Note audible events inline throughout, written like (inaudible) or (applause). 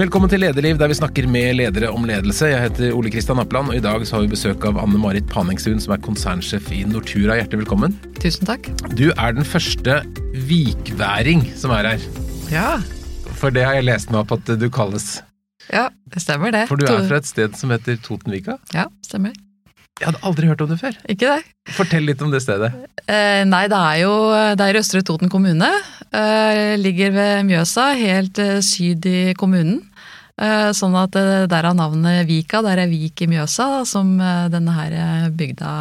Velkommen til Lederliv, der vi snakker med ledere om ledelse. Jeg heter Ole Kristian Appeland, og i dag så har vi besøk av Anne Marit Paningstun, som er konsernsjef i Nortura. Hjertelig velkommen. Tusen takk. Du er den første vikværing som er her. Ja, For det har jeg lest meg opp at du kalles. ja det stemmer det. For du er fra et sted som heter Totenvika. Ja, stemmer. Jeg hadde aldri hørt om det før. Ikke det? Fortell litt om det stedet. Eh, nei, det er jo det er i Østre Toten kommune. Eh, ligger ved Mjøsa, helt eh, syd i kommunen. Eh, sånn at eh, der er navnet Vika, der er Vik i Mjøsa, som eh, denne her bygda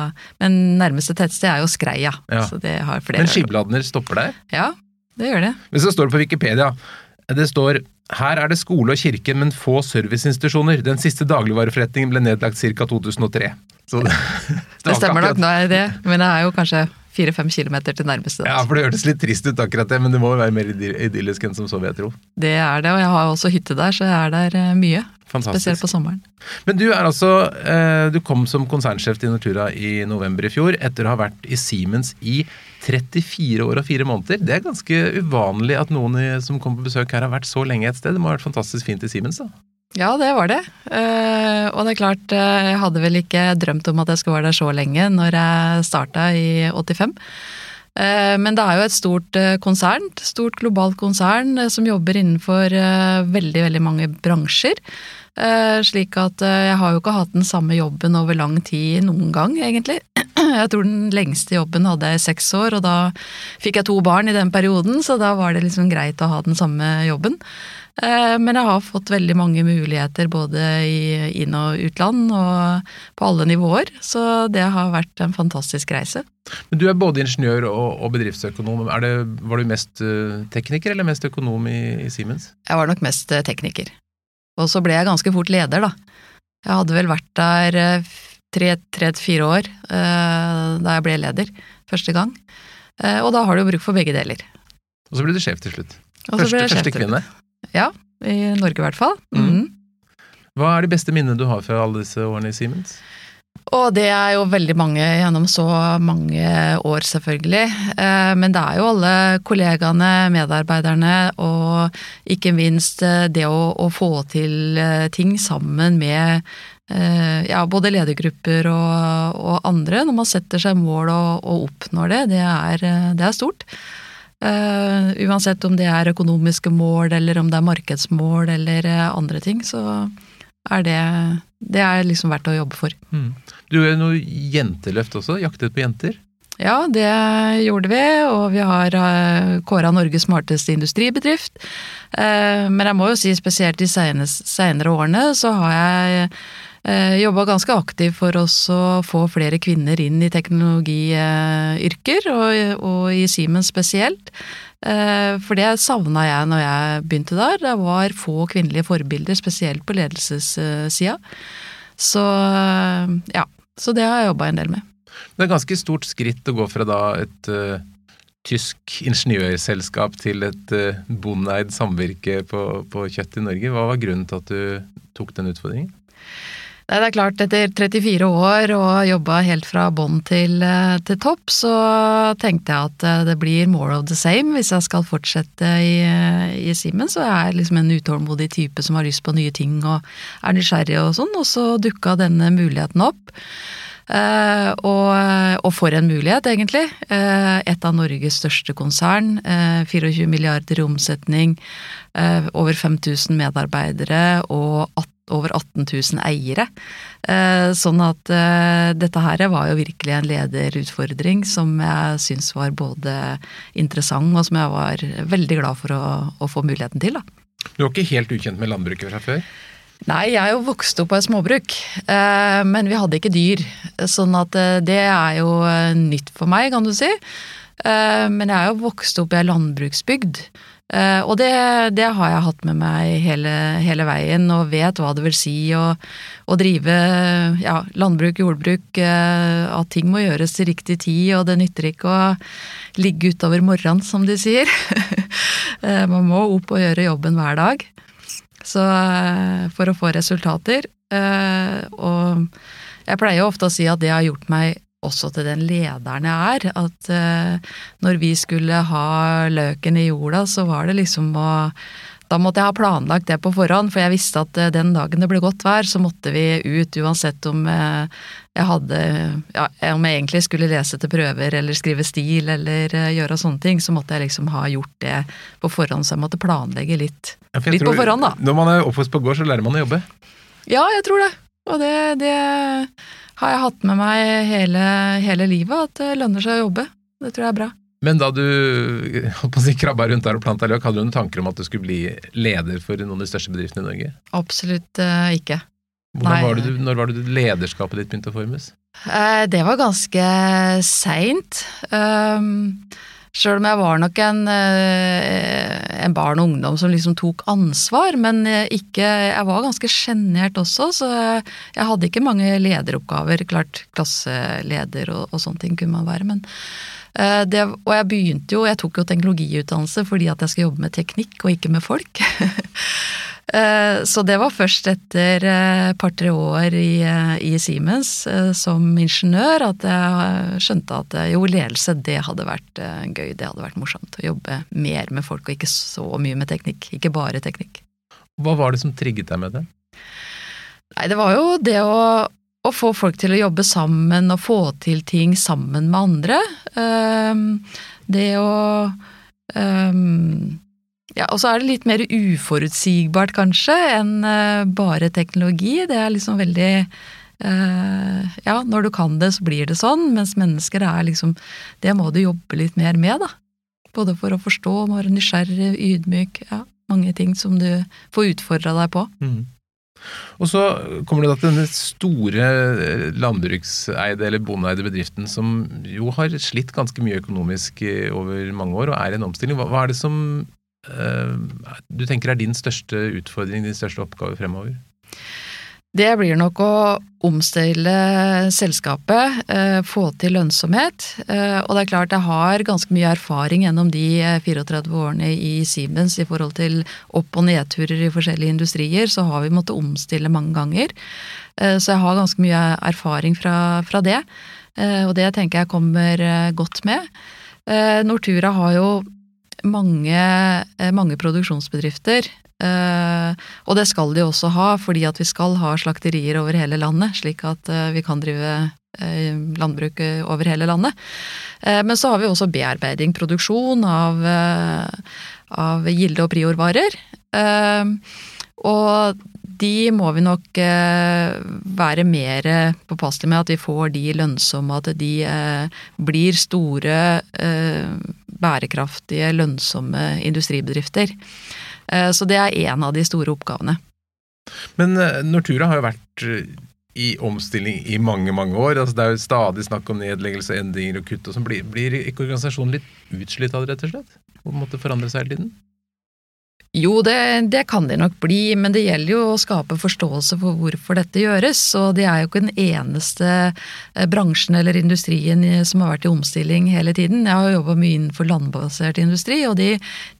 Men nærmeste tettsted er jo Skreia. Ja. Så det har flere Men Skibladner stopper der. Ja, det gjør det. Men så står det på Wikipedia. Det står her er det skole og kirke, men få serviceinstitusjoner. Den siste dagligvareforretningen ble nedlagt ca. 2003. Så (laughs) det, Det stemmer nok, nå det det. Men det er jo kanskje fire-fem kilometer til nærmeste. Ja, for det hørtes litt trist ut akkurat det, men det må jo være mer idy- idyllisk enn som så, vil jeg tro. Det er det, og jeg har også hytte der, så jeg er der mye. mye. Spesielt på sommeren. Men du er altså eh, Du kom som konsernsjef til Nortura i november i fjor, etter å ha vært i Siemens i 34 år og 4 måneder. Det er ganske uvanlig at noen som kommer på besøk her har vært så lenge et sted. Det må ha vært fantastisk fint i Siemens, da. Ja, det var det. Eh, og det er klart, eh, jeg hadde vel ikke drømt om at jeg skulle være der så lenge når jeg starta i 85. Eh, men det er jo et stort konsern, et stort globalt konsern som jobber innenfor veldig, veldig mange bransjer. Slik at jeg har jo ikke hatt den samme jobben over lang tid noen gang, egentlig. (clears throat) Jeg tror den lengste jobben hadde jeg i seks år, og da fikk jeg to barn i den perioden, så da var det liksom greit å ha den samme jobben. Eh, Men jeg har fått veldig mange muligheter både i inn- og utland, og på alle nivåer, så det har vært en fantastisk reise. Men du er både ingeniør og, og bedriftsøkonom. Er det, var du mest eh, tekniker eller mest økonom i, i Siemens? Jeg var nok mest eh, tekniker. Og så ble jeg ganske fort leder, da. Jeg hadde vel vært der eh, tre år eh, da jeg ble leder første gang. Eh, Og da har du jo bruk for begge deler. Og så ble du sjef til slutt. Første, første kvinne. Ja, i Norge i hvert fall. Mm. Mhm. Hva er de beste minnene du har fra alle disse årene i Siemens? Og det er jo veldig mange gjennom så mange år, selvfølgelig. Eh, Men det er jo alle kollegaene, medarbeiderne, og ikke minst eh, det å, å få til eh, ting sammen med ja, både ledergrupper og, og andre. Når man setter seg mål og, og oppnår det, det er, det er stort. Eh, uansett om det er økonomiske mål, eller om det er markedsmål eller eh, andre ting, så er det, det er liksom verdt å jobbe for. Mm. Du gjør noe jenteløft også, jaktet på jenter. Ja, det gjorde vi, og vi har uh, kåra Norges smarteste industribedrift. Uh, men jeg må jo si spesielt de senere årene så har jeg uh, jobba ganske aktivt for oss å få flere kvinner inn i teknologiyrker, og, og i Siemens spesielt. Eh, for det savna jeg når jeg begynte der. Det var få kvinnelige forbilder, spesielt på ledelsessida. Så eh, ja, så det har jeg jobba en del med. Det er et ganske stort skritt å gå fra da et uh, tysk ingeniørselskap til et uh, bondeeid samvirke på, på kjøtt i Norge. Hva var grunnen til at du tok den utfordringen? Det er klart, etter 34 år og jobba helt fra bånn til, eh, til topp, så tenkte jeg at eh, det blir more of the same hvis jeg skal fortsette i, eh, i Siemens. Og jeg er liksom en utålmodig type som har lyst på nye ting og er nysgjerrig og sånn, og så dukka denne muligheten opp. Eh, og, og for en mulighet, egentlig. Eh, et av Norges største konsern. Eh, 24 milliarder i omsetning. Eh, over 5000 medarbeidere og at, over 18 000 eiere. Eh, sånn at eh, dette her var jo virkelig en lederutfordring som jeg syns var både interessant, og som jeg var veldig glad for å, å få muligheten til. da. Du var ikke helt ukjent med landbruket fra før? Nei, jeg er jo vokst opp på et småbruk, eh, men vi hadde ikke dyr. Sånn at eh, det er jo eh, nytt for meg, kan du si. Men jeg er jo vokst opp i ei landbruksbygd. Og det, det har jeg hatt med meg hele, hele veien, og vet hva det vil si å, drive ja, landbruk, jordbruk. At ting må gjøres til riktig tid, og det nytter ikke å ligge utover morgenen, som de sier. (laughs) Man må opp og gjøre jobben hver dag. Så eh, for å få resultater. eh, Og jeg pleier jo ofte å si at det har gjort meg også til den lederen jeg er. At eh, når vi skulle ha løken i jorda, så var det liksom å da måtte jeg ha planlagt det på forhånd, for jeg visste at eh, den dagen det ble godt vær, så måtte vi ut uansett om eh, jeg hadde ja, Om jeg egentlig skulle lese til prøver eller skrive stil eller eh, gjøre sånne ting, så måtte jeg liksom ha gjort det på forhånd, så jeg måtte planlegge litt, Ja, litt tror- på forhånd, da. Når man er oppvokst på gård, så lærer man å jobbe. Ja, jeg tror det. Og det, det har jeg hatt med meg hele, hele livet, at det lønner seg å jobbe. Det tror jeg er bra. Men da du si, krabba rundt der og planta løk, hadde du noen tanker om at du skulle bli leder for noen av de største bedriftene i Norge? Absolutt uh, ikke. Var du, når var det du lederskapet ditt begynte å formes? Uh, Det var ganske seint. Um, Sjøl om jeg var nok en, eh, en barn og ungdom som liksom tok ansvar, men ikke Jeg var ganske sjenert også, så jeg hadde ikke mange lederoppgaver. Klart klasseleder og, og sånne ting kunne man være, men det, Og jeg begynte jo, jeg tok jo teknologiutdannelse fordi at jeg skal jobbe med teknikk og ikke med folk. (laughs) Eh, Så det var først etter et par-tre år i, eh, i Siemens eh, som ingeniør at jeg skjønte at eh, jo, ledelse det hadde vært eh, gøy, det hadde vært morsomt. Å jobbe mer med folk og ikke så mye med teknikk. Ikke bare teknikk. Hva var det som trigget deg med det? Nei, det var jo det å, å få folk til å jobbe sammen og få til ting sammen med andre. Ehm, det å ehm, Ja, og så er det litt mer uforutsigbart, kanskje, enn eh, bare teknologi. Det er liksom veldig eh, Ja, når du kan det, så blir det sånn, mens mennesker er liksom Det må du jobbe litt mer med, da. Både for å forstå, være nysgjerrig, ydmyk. Ja, mange ting som du får utfordra deg på. Mhm. Og så kommer det da til denne store eh, landbrukseide eller bondeeide bedriften som jo har slitt ganske mye økonomisk eh, over mange år og er i en omstilling. Hva, er det som eh, du tenker er din største utfordring, din største oppgave fremover? Det blir nok å omstille selskapet, eh, få til lønnsomhet. Eh, og det er klart jeg har ganske mye erfaring gjennom de eh, 34 årene i Siemens i forhold til opp- og nedturer i forskjellige industrier, så har vi måttet omstille mange ganger. Eh, så jeg har ganske mye erfaring fra, fra det, eh, og det tenker jeg kommer eh, godt med. Eh, Nortura har jo mange, eh, mange produksjonsbedrifter. Eh, og det skal de også ha, fordi at vi skal ha slakterier over hele landet, slik at eh, vi kan drive landbruk over hele landet. Men så har vi også bearbeiding, produksjon av, av gilde- og priorvarer. Og de må vi nok eh, være mer påpasselige med, at vi får de lønnsomme, at de eh, blir store, eh, bærekraftige, lønnsomme industribedrifter. Så det er en av de store oppgavene. Men Nortura har jo vært i omstilling i mange, mange år. Altså, det er jo stadig snakk om nedleggelse, endringer og kutt. og sånn. Blir, blir ikke organisasjonen litt utslitt av det, rett og slett? Og måtte forandre seg hele tiden? Jo, det, det kan de nok bli, men det gjelder jo å skape forståelse for hvorfor dette gjøres. Og det er jo ikke den eneste eh, bransjen eller industrien som har vært i omstilling hele tiden. Jeg har jo jobba mye innenfor landbasert industri, og de,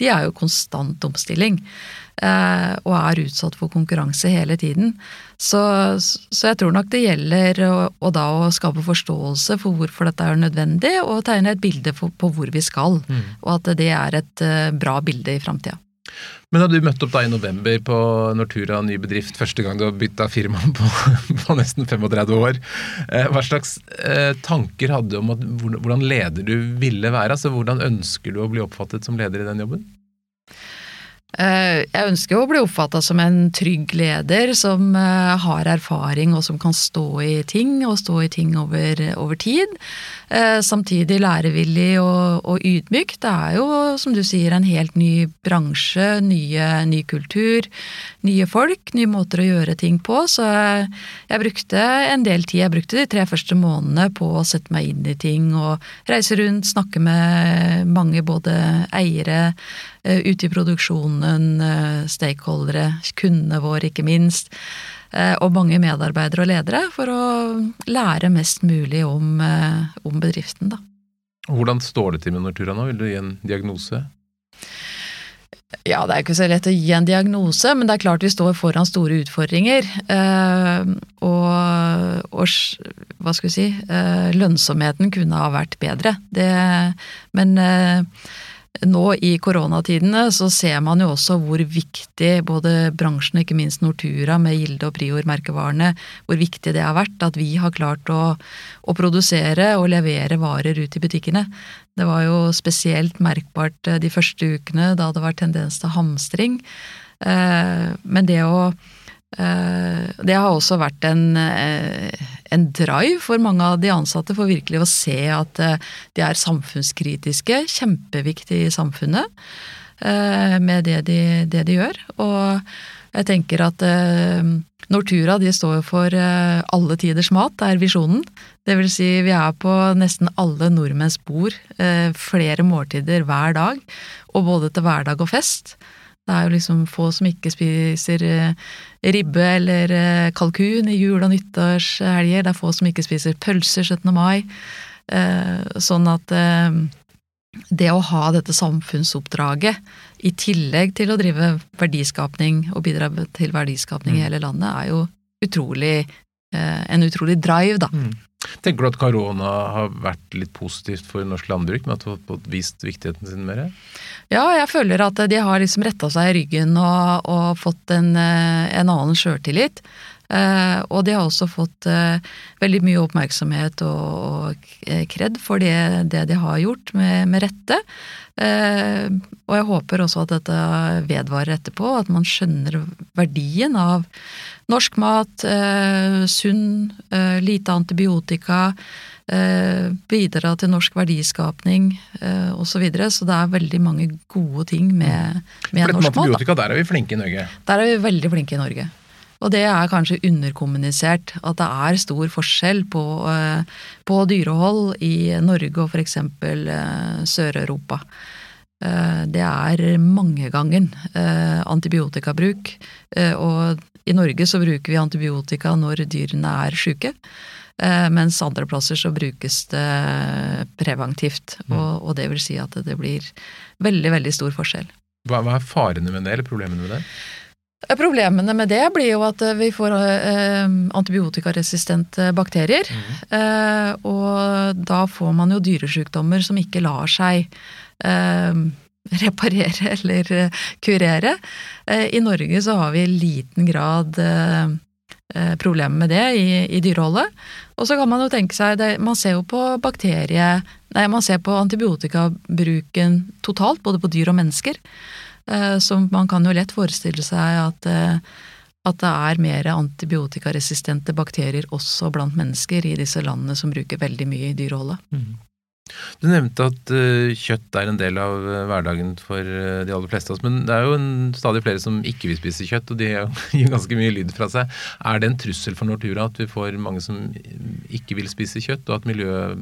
de er jo konstant omstilling. eh, Og er utsatt for konkurranse hele tiden. Så, så jeg tror nok det gjelder å, å da å skape forståelse for hvorfor dette er nødvendig, og tegne et bilde for, på hvor vi skal. Og at det er et eh, bra bilde i framtida. Men da du møtte opp da i november på Nortura ny bedrift, første gang du har bytta firma (laughs) på, på nesten 35 år, eh, hva slags eh, tanker hadde du om at, hvordan leder du ville være? Altså Hvordan ønsker du å bli oppfattet som leder i den jobben? Eh, Jeg ønsker jo å bli oppfatta som en trygg leder som eh, har erfaring og som kan stå i ting, og stå i ting over, over tid. Eh, Samtidig lærevillig og, og ydmyk. Det er jo, som du sier, en helt ny bransje, nye, ny kultur, nye folk, nye måter å gjøre ting på. Så jeg, jeg brukte en del tid, jeg brukte de tre første månedene på å sette meg inn i ting og reise rundt, snakke med mange både eiere, ute i produksjonen, eh, stakeholdere, kundene våre ikke minst, eh, og mange medarbeidere og ledere, for å lære mest mulig om, eh, om bedriften, da. Hvordan står det til med Nortura nå? Vil du gi en diagnose? Ja, det er ikke så lett å gi en diagnose, men det er klart vi står foran store utfordringer. Eh, og, og hva skal vi si, eh, lønnsomheten kunne ha vært bedre. Det, men eh, nå i koronatidene så ser man jo også hvor viktig både bransjen og ikke minst Nortura med Gilde og Prior-merkevarene, hvor viktig det har vært at vi har klart å, å, produsere og levere varer ut i butikkene. Det var jo spesielt merkbart eh, de første ukene da det var tendens til hamstring. Eh, men det å det har også vært en, eh, en, drive for mange av de ansatte for virkelig å se at eh, de er samfunnskritiske, kjempeviktige i samfunnet med det de, det de gjør. Og jeg tenker at Nortura de står for alle tiders mat, er visjonen. Det vil si vi er på nesten alle nordmenns bord flere måltider hver dag, og både til hverdag og fest. Det er jo liksom få som ikke spiser eh, ribbe eller eh, kalkun i jul- og nyttårshelger. Det er få som ikke spiser pølser 17. mai. Eh, sånn at det å ha dette samfunnsoppdraget i tillegg til å drive verdiskapning og bidra til verdiskapning i mm. hele landet, er jo utrolig en utrolig drive, da. Mm. Tenker du at korona har vært litt positivt for norsk landbruk, med at du har fått vist viktigheten sin mer? Ja, jeg føler at de har liksom retta seg i ryggen og, og fått en, eh, en annen sjøltillit. Eh, og de har også fått eh, veldig mye oppmerksomhet og, kred for det, det, de har gjort, med, med rette. Eh, og jeg håper også at dette vedvarer etterpå, at man skjønner verdien av norsk mat, eh, sunn, eh, lite antibiotika, bidra til norsk verdiskapning eh, osv. Så, videre. så det er veldig mange gode ting med, med norsk mat. Antibiotika, der er vi flinke i Norge? Der er vi veldig flinke i Norge. Og det er kanskje underkommunisert at det er stor forskjell på, på dyrehold i Norge og f.eks. Sør-Europa. Eh, det er mangegangen eh, antibiotikabruk. Eh, og i Norge så bruker vi antibiotika når dyrene er syke. Mens andre plasser så brukes det preventivt. Mm. Og, og, det vil si at det blir veldig, veldig stor forskjell. Hva, hva er farene med det, eller problemene med det? Problemene med det blir jo at vi får eh, antibiotikaresistente bakterier. Mm. Eh, og da får man jo dyresjukdommer som ikke lar seg eh, reparere (laughs) eller eh, kurere. Eh, I Norge så har vi i liten grad eh, problemer med det i, i dyreholdet. Og så kan man jo tenke seg, det, man ser jo på bakterie... Nei, man ser på antibiotikabruken totalt, både på dyr og mennesker. Så man kan jo lett forestille seg at, at det er mer antibiotikaresistente bakterier også blant mennesker i disse landene som bruker veldig mye i dyreholdet. Mm. Du nevnte at uh, kjøtt er en del av hverdagen for de aller fleste av oss. Men det er jo stadig flere som ikke vil spise kjøtt, og de (laughs) gir ganske mye lyd fra seg. Er det en trussel for Nortura at vi får mange som ikke vil spise kjøtt, og at miljø,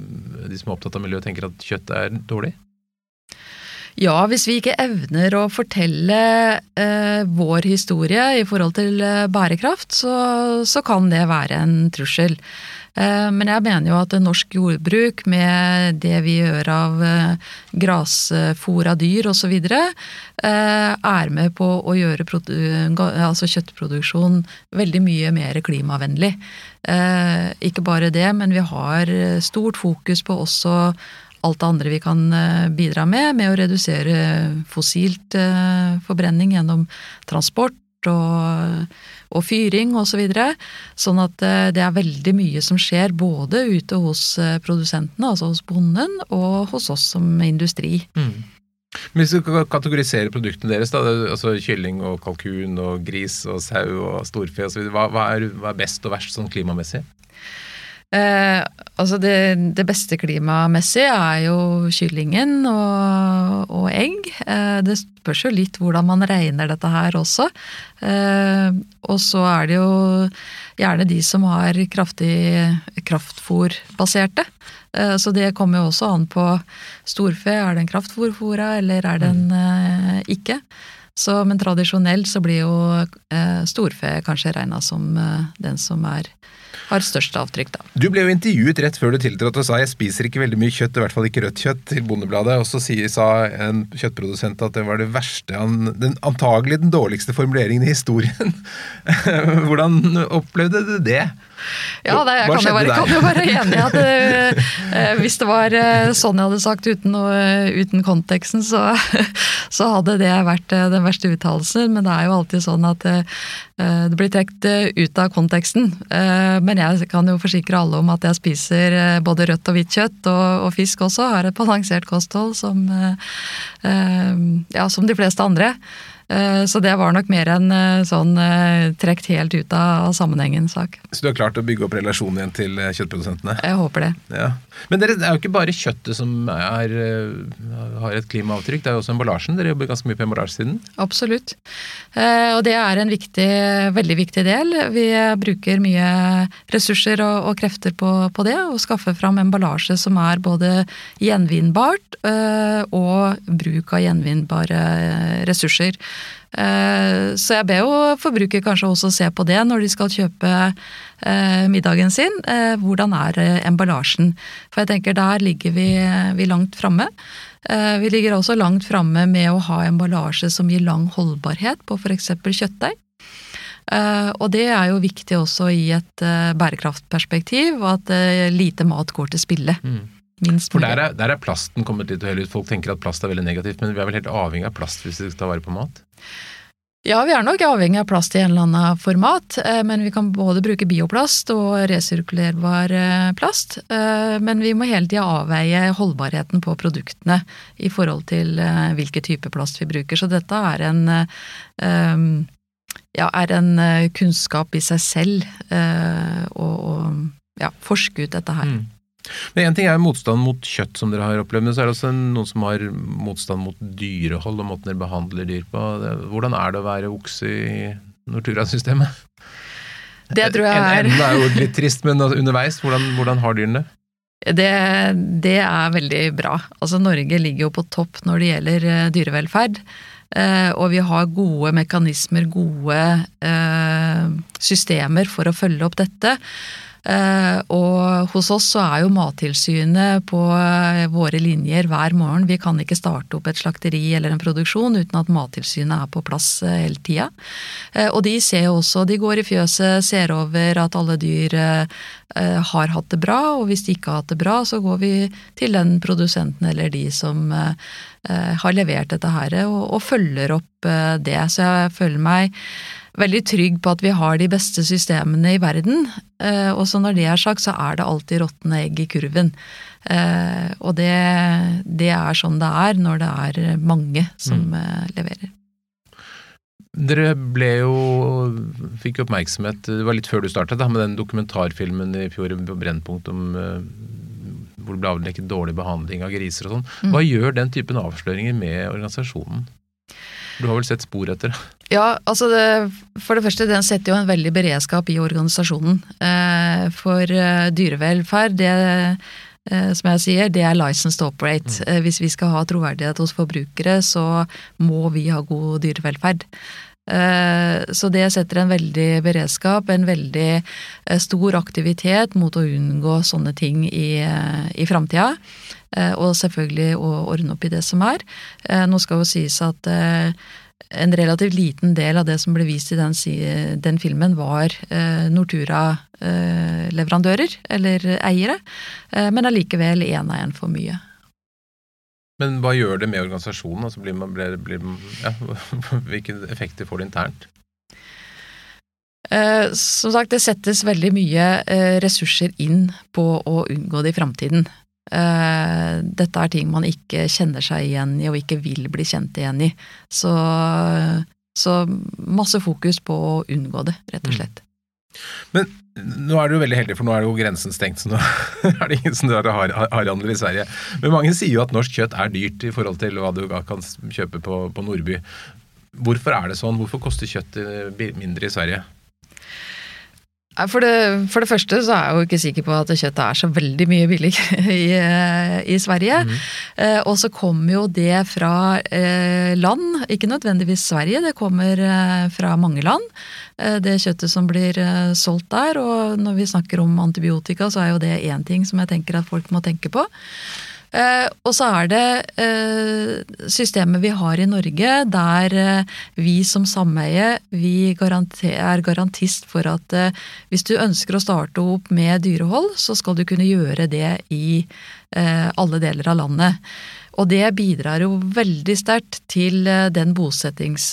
de som er opptatt av miljø, tenker at kjøtt er dårlig? Ja, hvis vi ikke evner å fortelle eh, vår historie i forhold til bærekraft, så, så, kan det være en trussel. Eh, men jeg mener jo at norsk jordbruk, med det vi gjør av eh, av dyr osv., eh, er med på å gjøre altså kjøttproduksjon veldig mye mer klimavennlig. Ikke bare det, men vi har stort fokus på også alt det andre vi kan bidra med, med å redusere fossilt forbrenning gjennom transport og og fyring osv. Så videre. sånn at eh, det er veldig mye som skjer både ute hos eh, produsentene, altså hos bonden, og hos oss som industri. Mm. Hvis du kategoriserer produktene deres, da, altså kylling og kalkun og gris og sau og storfe osv., hva, hva, hva er best og verst sånn klimamessig? Eh, altså det, det, beste klimamessig er jo kyllingen og, og egg. Eh, det spørs jo litt hvordan man regner dette her også. Eh, og så er det jo gjerne de som har kraftig kraftfòrbaserte. Eh, så det kommer jo også an på storfe. Er den kraftfòrfòra, eller er den mm. eh, ikke? Så, men tradisjonelt så blir jo eh, storfe kanskje regna som den som er har størst avtrykk, da. Du ble jo intervjuet rett før du tiltrådte og sa jeg spiser ikke veldig mye kjøtt, i hvert fall ikke rødt kjøtt, til Bondebladet. Og så sa en kjøttprodusent at det var det verste, den, antagelig den dårligste formuleringen i historien. (laughs) Hvordan opplevde du det? Ja, det, jeg kan jo, være, kan jo være enig i at (laughs) eh, eh, hvis det var eh, sånn jeg hadde sagt uten, noe, uten konteksten, så, (laughs) så hadde det vært eh, den verste uttalelsen. Men det er jo alltid sånn at eh, eh, det blir trukket eh, ut av konteksten. Eh, Men jeg kan jo forsikre alle om at jeg spiser eh, både rødt og hvitt kjøtt, og, og fisk også. Har et balansert kosthold som, eh, eh, ja, som de fleste andre. Eh, Så det var nok mer en eh, sånn eh, trukket helt ut av sammenhengen sak. Så du har klart å bygge opp relasjonen igjen til kjøttprodusentene? Jeg håper det. Ja. Men dere, det er jo ikke bare kjøttet som er, har et klimaavtrykk, det er jo også emballasjen. Dere jobber ganske mye på emballasjesiden. Absolutt. Og det er en viktig, veldig viktig del. Vi bruker mye ressurser og, og krefter på, på det, å skaffe fram emballasje som er både gjenvinnbart og bruk av gjenvinnbare ressurser. Eh, Så jeg ber jo forbruker kanskje også se på det når de skal kjøpe eh, middagen sin. Eh, Hvordan er emballasjen? For jeg tenker der ligger vi, vi langt framme. Vi ligger også langt framme med å ha emballasje som gir lang holdbarhet på f.eks. kjøttdeig. Og det er jo viktig også i et bærekraftperspektiv, at lite mat går til spille. Minst For der er, der er plasten kommet litt høyere ut. Folk tenker at plast er veldig negativt, men vi er vel helt avhengig av plast hvis vi skal ta vare på mat? Ja, vi er nok avhengig av plast i en eller annen format, eh, men vi kan både bruke bioplast og resirkulerbar eh, plast. Eh, Men vi må hele tida avveie holdbarheten på produktene i forhold til hvilken type plast vi bruker. Så dette er en, ja, er en kunnskap i seg selv å, ja, forske ut dette her. Mm. Men En ting er motstand mot kjøtt, som dere har opplevd, men så er det også noen som har motstand mot dyrehold og måten dere behandler dyr på. Hvordan er det å være okse i Nortura-systemet? Det tror jeg er enden er jo litt trist, men altså, underveis, hvordan, hvordan har dyrene det? Det, det er veldig bra. Altså Norge ligger jo på topp når det gjelder eh, dyrevelferd. Eh, og vi har gode mekanismer, gode eh, systemer for å følge opp dette. Eh, og hos oss så er jo Mattilsynet på eh, våre linjer hver morgen. Vi kan ikke starte opp et slakteri eller en produksjon uten at Mattilsynet er på plass eh, hele tida. Og de ser også, de går i fjøset, ser over at alle dyr har hatt det bra, og hvis de ikke har hatt det bra, så går vi til den produsenten eller de som har levert dette her, og, følger opp det. Så jeg føler meg veldig trygg på at vi har de beste systemene i verden. Eh, og så når det er sagt, så er det alltid råtne egg i kurven. Eh, og det, det er sånn det er når det er mange som mm. leverer. Dere ble jo fikk oppmerksomhet Det var litt før du startet, da, med den dokumentarfilmen i fjor på Brennpunkt om eh, hvor det ble avdekket dårlig behandling av griser og sånn. Mm. Hva gjør den typen avsløringer med organisasjonen? Du har vel sett spor etter det? Ja, altså det, For det første, den setter jo en veldig beredskap i organisasjonen. Eh, for eh, dyrevelferd, det eh, som jeg sier, det er license to operate. Eh, hvis vi skal ha troverdighet hos forbrukere, så må vi ha god dyrevelferd. Eh, Så det setter en veldig beredskap, en veldig eh, stor aktivitet mot å unngå sånne ting i, eh, i framtida. Og selvfølgelig å ordne opp i det som er. Nå skal jo sies at en relativt liten del av det som ble vist i den, den filmen, var Nortura-leverandører, eller eiere, men allikevel én av én for mye. Men hva gjør det med organisasjonen? Altså blir man, blir, blir, ja, (laughs) hvilke effekter får det internt? Eh, Som sagt, det settes veldig mye eh, ressurser inn på å unngå det i framtiden. Eh, Dette er ting man ikke kjenner seg igjen i og ikke vil bli kjent igjen i. Så, så masse fokus på å unngå det, rett og slett. Men nå er du jo veldig heldig, for nå er jo grensen stengt, så nå (laughs) er det ingen som drar til har- harhandel i Sverige. Men mange sier jo at norsk kjøtt er dyrt i forhold til hva du kan kjøpe på, på Nordby. Hvorfor er det sånn? Hvorfor koster kjøtt eh, mindre i Sverige? For det, for det første så er jeg jo ikke sikker på at kjøttet er så veldig mye billigere (laughs) i, eh, i Sverige. Eh, og så kommer jo det fra eh, land, ikke nødvendigvis Sverige, det kommer eh, fra mange land. Eh, det kjøttet som blir eh, solgt der. Og når vi snakker om antibiotika, så er jo det én ting som jeg tenker at folk må tenke på. Eh, og så er det eh, systemet vi har i Norge, der eh, vi som sameie vi er garantist for at hvis du ønsker å starte opp med dyrehold, så skal du kunne gjøre det i alle deler av landet. Og det bidrar jo veldig sterkt til den bosettings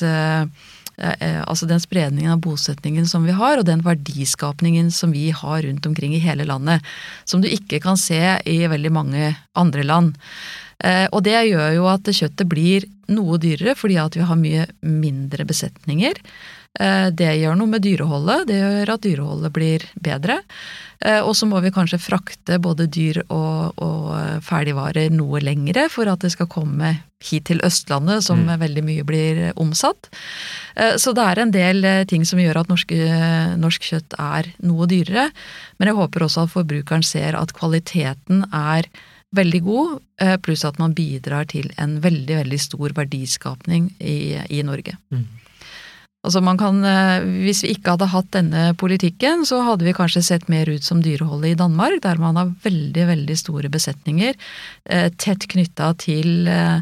altså den spredningen av bosetningen som vi har, og den verdiskapningen som vi har rundt omkring i hele landet. Som du ikke kan se i veldig mange andre land. Og det gjør jo at kjøttet blir noe dyrere, fordi at vi har mye mindre besetninger. Eh, det gjør noe med dyreholdet, det gjør at dyreholdet blir bedre. Eh, og så må vi kanskje frakte både dyr og, og ferdigvarer noe lengre for at det skal komme hit til Østlandet, som mm. veldig mye blir omsatt. Eh, så det er en del ting som gjør at norske, norsk kjøtt er noe dyrere. Men jeg håper også at forbrukeren ser at kvaliteten er veldig god, pluss at man bidrar til en veldig, veldig stor verdiskapning i, i Norge. Mm. Altså man kan, eh, Hvis vi ikke hadde hatt denne politikken, så hadde vi kanskje sett mer ut som dyreholdet i Danmark, der man har veldig veldig store besetninger, eh, tett knytta til, eh,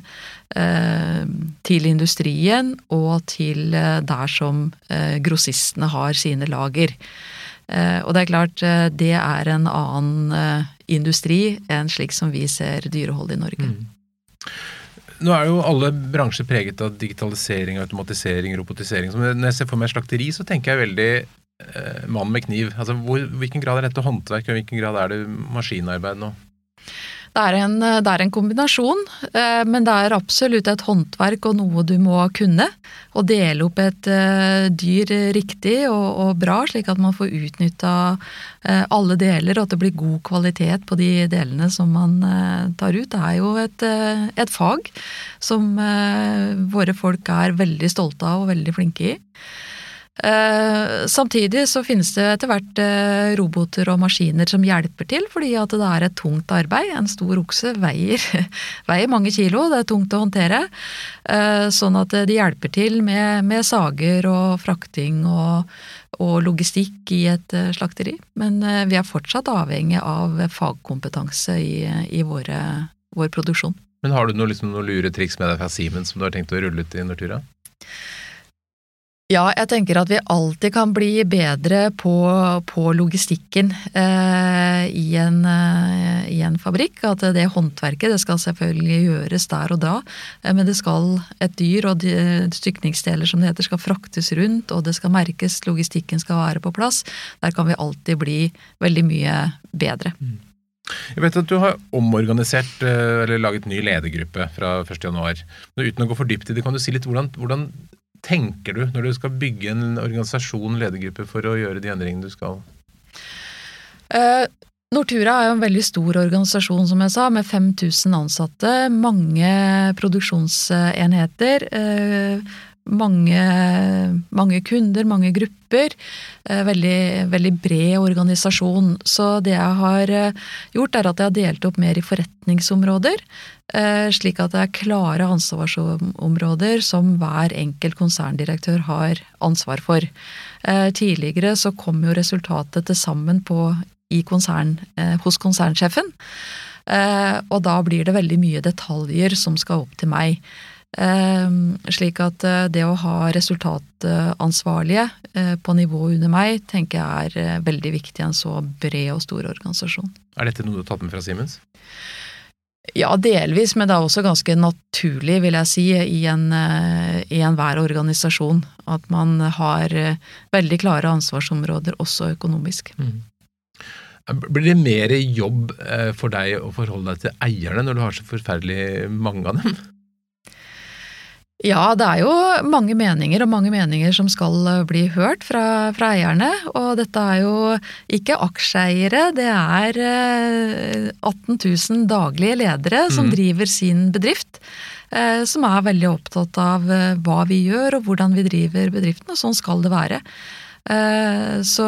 til industrien og til der som grossistene har sine lager. Og det er klart, det er en annen industri enn slik som vi ser dyrehold i Norge. Mm. Nå er jo alle bransjer preget av digitalisering, automatisering, robotisering. Så når jeg ser for meg slakteri, så tenker jeg veldig eh, mann med kniv. Altså, hvor, Hvilken grad er dette håndverk, og hvilken grad er det maskinarbeid nå? Det er, en, det er en kombinasjon, eh, men det er absolutt et håndverk og noe du må kunne. Å dele opp et eh, dyr riktig og, og bra, slik at man får utnytta eh, alle deler, og at det blir god kvalitet på de delene som man tar ut. Det er jo et, et fag som våre folk er veldig stolte av og veldig flinke i. Eh, samtidig så finnes det etter hvert eh, roboter og maskiner som hjelper til, fordi at det er et tungt arbeid. En stor okse veier, (laughs) veier mange kilo, det er tungt å håndtere. Eh, sånn at de hjelper til med, med sager og frakting og, og, logistikk i et slakteri. Men vi er fortsatt avhengig av fagkompetanse i, i våre, vår produksjon. Men har du noe, liksom, noe lure triks med deg fra Siemens som du har tenkt å rulle ut i Nortura? Ja, jeg tenker at vi alltid kan bli bedre på, på logistikken eh, i, en, eh, i, en, fabrikk. At det håndverket det skal selvfølgelig gjøres der og da, eh, men det skal et dyr og de, stykningsdeler som det heter skal fraktes rundt, og det skal merkes, logistikken skal være på plass. Der kan vi alltid bli veldig mye bedre. Mm. Jeg vet at du har omorganisert eh, eller laget ny ledergruppe fra 1.1. Uten å gå for dypt i det, kan du si litt hvordan, hvordan tenker du når du skal bygge en organisasjon, ledergruppe, for å gjøre de endringene du skal? Uh, Nortura er jo en veldig stor organisasjon, som jeg sa, med 5000 ansatte. Mange produksjonsenheter. Uh, mange, mange, kunder, mange grupper. Eh, veldig, veldig, bred organisasjon. Så det jeg har gjort, er at jeg har delt opp mer i forretningsområder. Eh, slik at det er klare ansvarsområder som hver enkelt konserndirektør har ansvar for. Eh, tidligere så kom jo resultatet til sammen på, konsern, eh, hos konsernsjefen. Og da blir det veldig mye detaljer som skal opp til meg. Slik at det å ha resultatansvarlige på nivå under meg, tenker jeg er veldig viktig i en så bred og stor organisasjon. Er dette noe du har tatt med fra Siemens? Ja, delvis, men det er også ganske naturlig, vil jeg si, i, en, eh, i enhver organisasjon. At man har eh, veldig klare ansvarsområder, også økonomisk. Mm. Blir det mer jobb eh, for deg å forholde deg til eierne når du har så forferdelig mange av dem? Ja, det er jo mange meninger, og mange meninger som skal eh, bli hørt fra, fra eierne. Og dette er jo ikke aksjeeiere, det er 18 eh, 000 daglige ledere som mm. driver sin bedrift. Eh, som er veldig opptatt av hva vi gjør og hvordan vi driver bedriften, og sånn skal det være. Så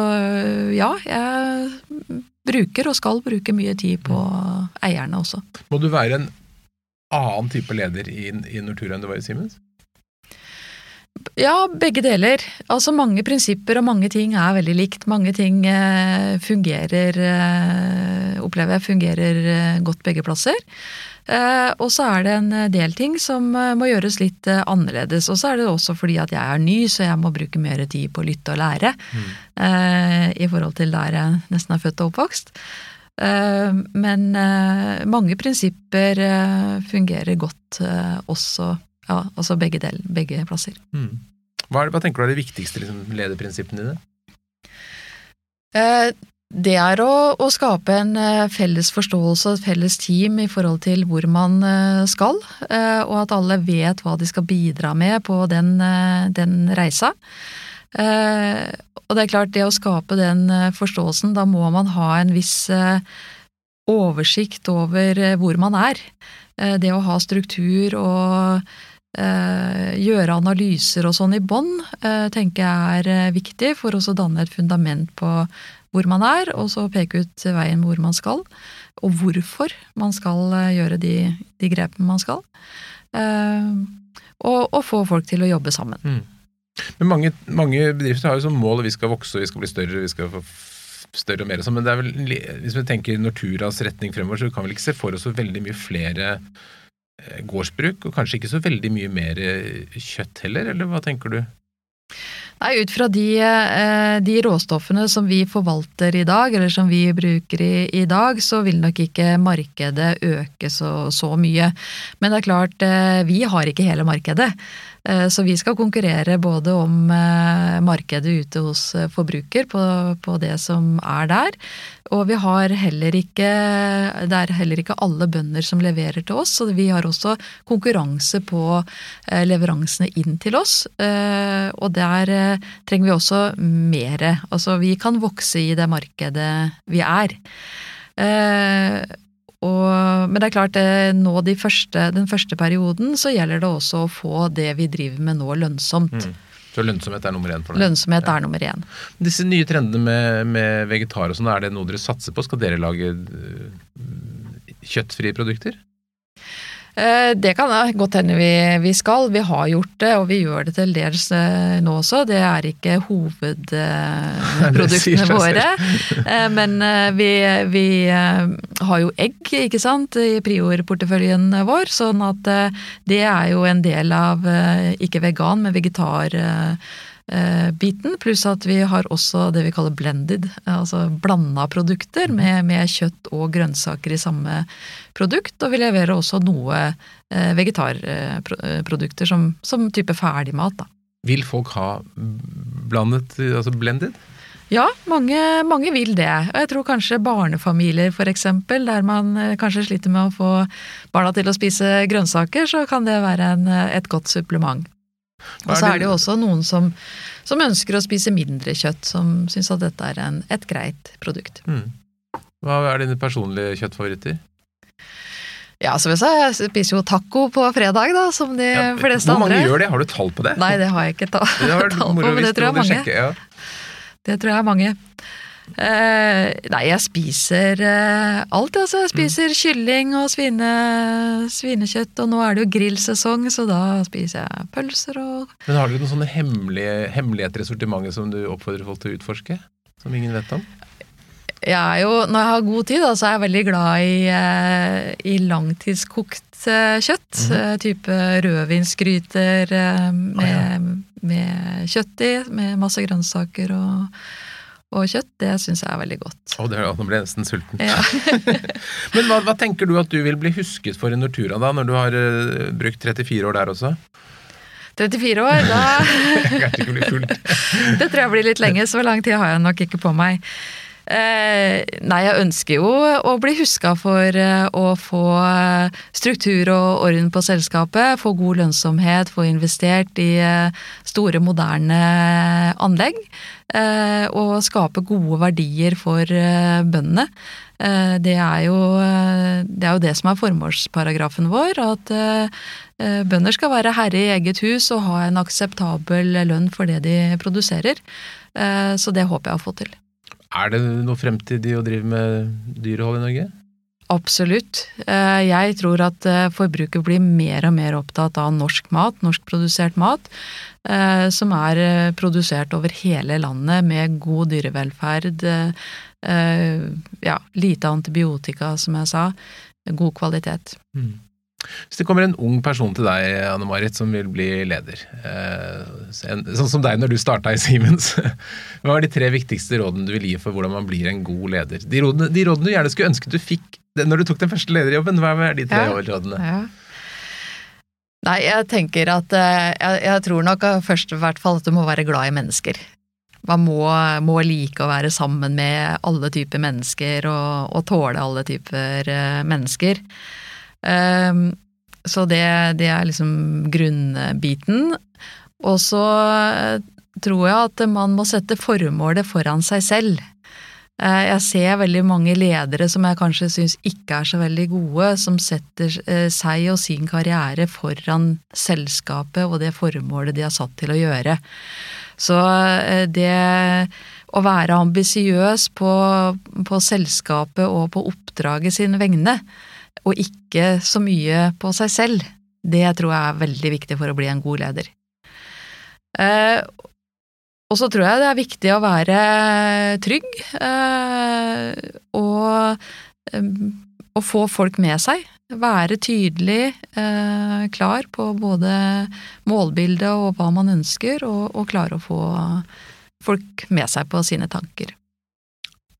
ja, jeg bruker og skal bruke mye tid på eierne også. Må du være en annen type leder i, i Nortura enn du var i Siemens? Ja, begge deler. Altså mange prinsipper og mange ting er veldig likt. Mange ting eh, fungerer, eh, opplever jeg fungerer eh, godt begge plasser. Eh, og så er det en del ting som eh, må gjøres litt eh, annerledes. Og så er det også fordi at jeg er ny, så jeg må bruke mer tid på å lytte og lære. Mm. I forhold til der jeg nesten er født og oppvokst. Men mange prinsipper fungerer godt også, ja, altså begge, del, begge plasser. Mm. Hva, hva, tenker du er de viktigste liksom, lederprinsippene dine? Det er å, å, skape en eh, felles forståelse og et felles team i forhold til hvor man eh, skal, eh, og at alle vet hva de skal bidra med på den, den reisa. Og det er klart, det å skape den forståelsen, da må man ha en viss oversikt over hvor man er. Det å ha struktur og gjøre analyser og sånn i bånn, tenker jeg er viktig for å danne et fundament på hvor man er, og så peke ut veien hvor man skal, og hvorfor man skal eh, gjøre de, de grepene man skal. Eh, og, og, få folk til å jobbe sammen. Mm. Men mange, mange, bedrifter har jo som mål at vi skal vokse, vi skal bli større, vi skal få større og mer. Men det er vel, hvis vi tenker Norturas retning fremover, så kan vi ikke se for oss så veldig mye flere eh, gårdsbruk, og kanskje ikke så veldig mye mer kjøtt heller, eller hva tenker du? Nei, Ut fra de, eh, de, råstoffene som vi forvalter i dag, eller som vi bruker i, i dag, så vil nok ikke markedet øke så, så, mye. Men det er klart, eh, vi har ikke hele markedet. Eh, så vi skal konkurrere både om markedet ute hos forbruker på, på det som er der, og vi har heller ikke Det er heller ikke alle bønder som leverer til oss, så vi har også konkurranse på eh, leveransene inn til oss. Eh, og der eh, trenger vi også mere. Altså vi kan vokse i det markedet vi er. Og, men det er klart, nå de første, den første perioden så gjelder det også å få det vi driver med nå, lønnsomt. Mm. Så lønnsomhet er nummer én for deg? Lønnsomhet er nummer én. Disse nye trendene med, med vegetar og sånn, er det noe dere satser på? Skal dere lage øh, kjøttfrie produkter? Eh, det kan godt hende vi, vi, skal. Vi har gjort det, og vi gjør det til dels eh, nå også. Det er ikke hovedproduktene våre. Eh, men vi, vi, har jo egg, ikke sant, i prior-porteføljen vår. Sånn at det er jo en del av, ikke vegan, men vegetar biten, pluss at vi har også det vi kaller blended, altså blanda produkter med, med, kjøtt og grønnsaker i samme produkt. Og vi leverer også noe eh, vegetarprodukter som, som type ferdigmat. Da. Vil folk ha blandet, altså blended? Ja, mange, mange, vil det. Og jeg tror kanskje barnefamilier f.eks., der man eh, kanskje sliter med å få barna til å spise grønnsaker, så kan det være en, et godt supplement. Og så er det jo også noen som, som, ønsker å spise mindre kjøtt, som syns at dette er en, et greit produkt. Mm. Hva er dine personlige kjøttfavoritter? Ja, som jeg sa, jeg spiser jo taco på fredag, da, som de ja, fleste andre. Hvor mange andre. gjør det? Har du tall på det? Nei, det har jeg ikke ta, (laughs) tall på, men det tror jeg er mange. Sjekke, ja. Det tror jeg er mange. Uh, nei, jeg spiser uh, alt, altså. Jeg spiser mm. kylling og svine, svinekjøtt, og nå er det jo grillsesong, så da spiser jeg pølser og Men har dere noen sånne hemmelige, hemmeligheter i sortimentet som du oppfordrer folk til å utforske? Som ingen vet om? Jeg er jo, når jeg har god tid, da, så er jeg veldig glad i, uh, i langtidskokt kjøtt. Mm. Type rødvinsgryter med, ah, ja. med kjøtt i, med masse grønnsaker og og kjøtt, det syns jeg er veldig godt. Oh, det, nå ble jeg nesten sulten. Ja. (laughs) Men hva, hva, tenker du at du vil bli husket for i Nortura, da, når du har uh, brukt 34 år der også? 34 år, da (laughs) (laughs) Det tror jeg blir litt lenge, så lang tid har jeg nok ikke på meg. Eh, nei, jeg ønsker jo å bli huska for eh, å få eh, struktur og orden på selskapet, få god lønnsomhet, få investert i store, moderne anlegg. Og skape gode verdier for bøndene. Det er, jo, det er jo det som er formålsparagrafen vår, at bønder skal være herre i eget hus og ha en akseptabel lønn for det de produserer. Så det håper jeg å få til. Er det noe fremtid i å drive med dyrehold i Norge? Absolutt. Eh, jeg tror at eh, forbruket blir mer og mer opptatt av norsk mat, norskprodusert mat, eh, som er produsert over hele landet med god dyrevelferd, ja, lite antibiotika, som jeg sa. god kvalitet. Mm. Hvis det kommer en ung person til deg, Anne Marit, som vil bli leder, eh, sånn som deg når du starta i Siemens, (laughs) hva er de tre viktigste rådene du vil gi for hvordan man blir en god leder? De rådene, de rådene du gjerne skulle ønske du fikk når du tok den første lederjobben, hva er de tre ja. rådene? Ja. Nei, jeg tenker at eh, jeg, jeg tror nok først i hvert fall at du må være glad i mennesker. Man må, må like å være sammen med alle typer mennesker og, og tåle alle typer eh, mennesker. Um, så det, det, er liksom grunnbiten. Og så eh, tror jeg at man må sette formålet foran seg selv. Eh, jeg ser veldig mange ledere som jeg kanskje syns ikke er så veldig gode, som setter eh, seg og sin karriere foran selskapet og det formålet de har satt til å gjøre. Så det å være ambisiøs på, på selskapet og på oppdraget sin vegne, og ikke så mye på seg selv. Det tror jeg er veldig viktig for å bli en god leder. Eh, og så tror jeg det er viktig å være trygg eh, og, eh, og få folk med seg. Være tydelig, eh, klar på både målbildet og hva man ønsker, og, og klare å få folk med seg på sine tanker.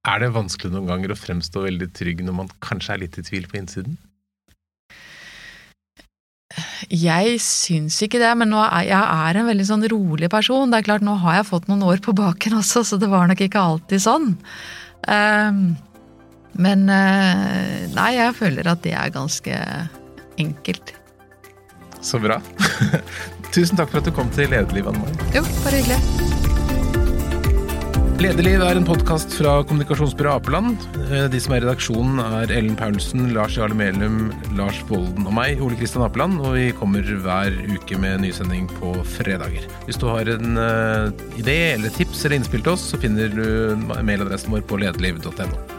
Er det vanskelig noen ganger å fremstå veldig trygg når man kanskje er litt i tvil på innsiden? Jeg syns ikke det, men er, jeg er en veldig sånn rolig person. Det er klart, Nå har jeg fått noen år på baken også, så det var nok ikke alltid sånn. Um, men uh, nei, jeg føler at det er ganske enkelt. Så bra. (laughs) Tusen takk for at du kom til Lederlivet, Anne Marie. Jo, bare hyggelig. Lederliv er en podkast fra kommunikasjonsbyrået Apeland. Eh, de som er i redaksjonen er Ellen Paulsen, Lars Jarle Melum, Lars Volden og meg, Ole Kristian Apeland. Og vi kommer hver uke med nysending på fredager. Hvis du har en uh, idé eller tips eller innspill til oss, så finner du mailadressen vår på lederliv.no.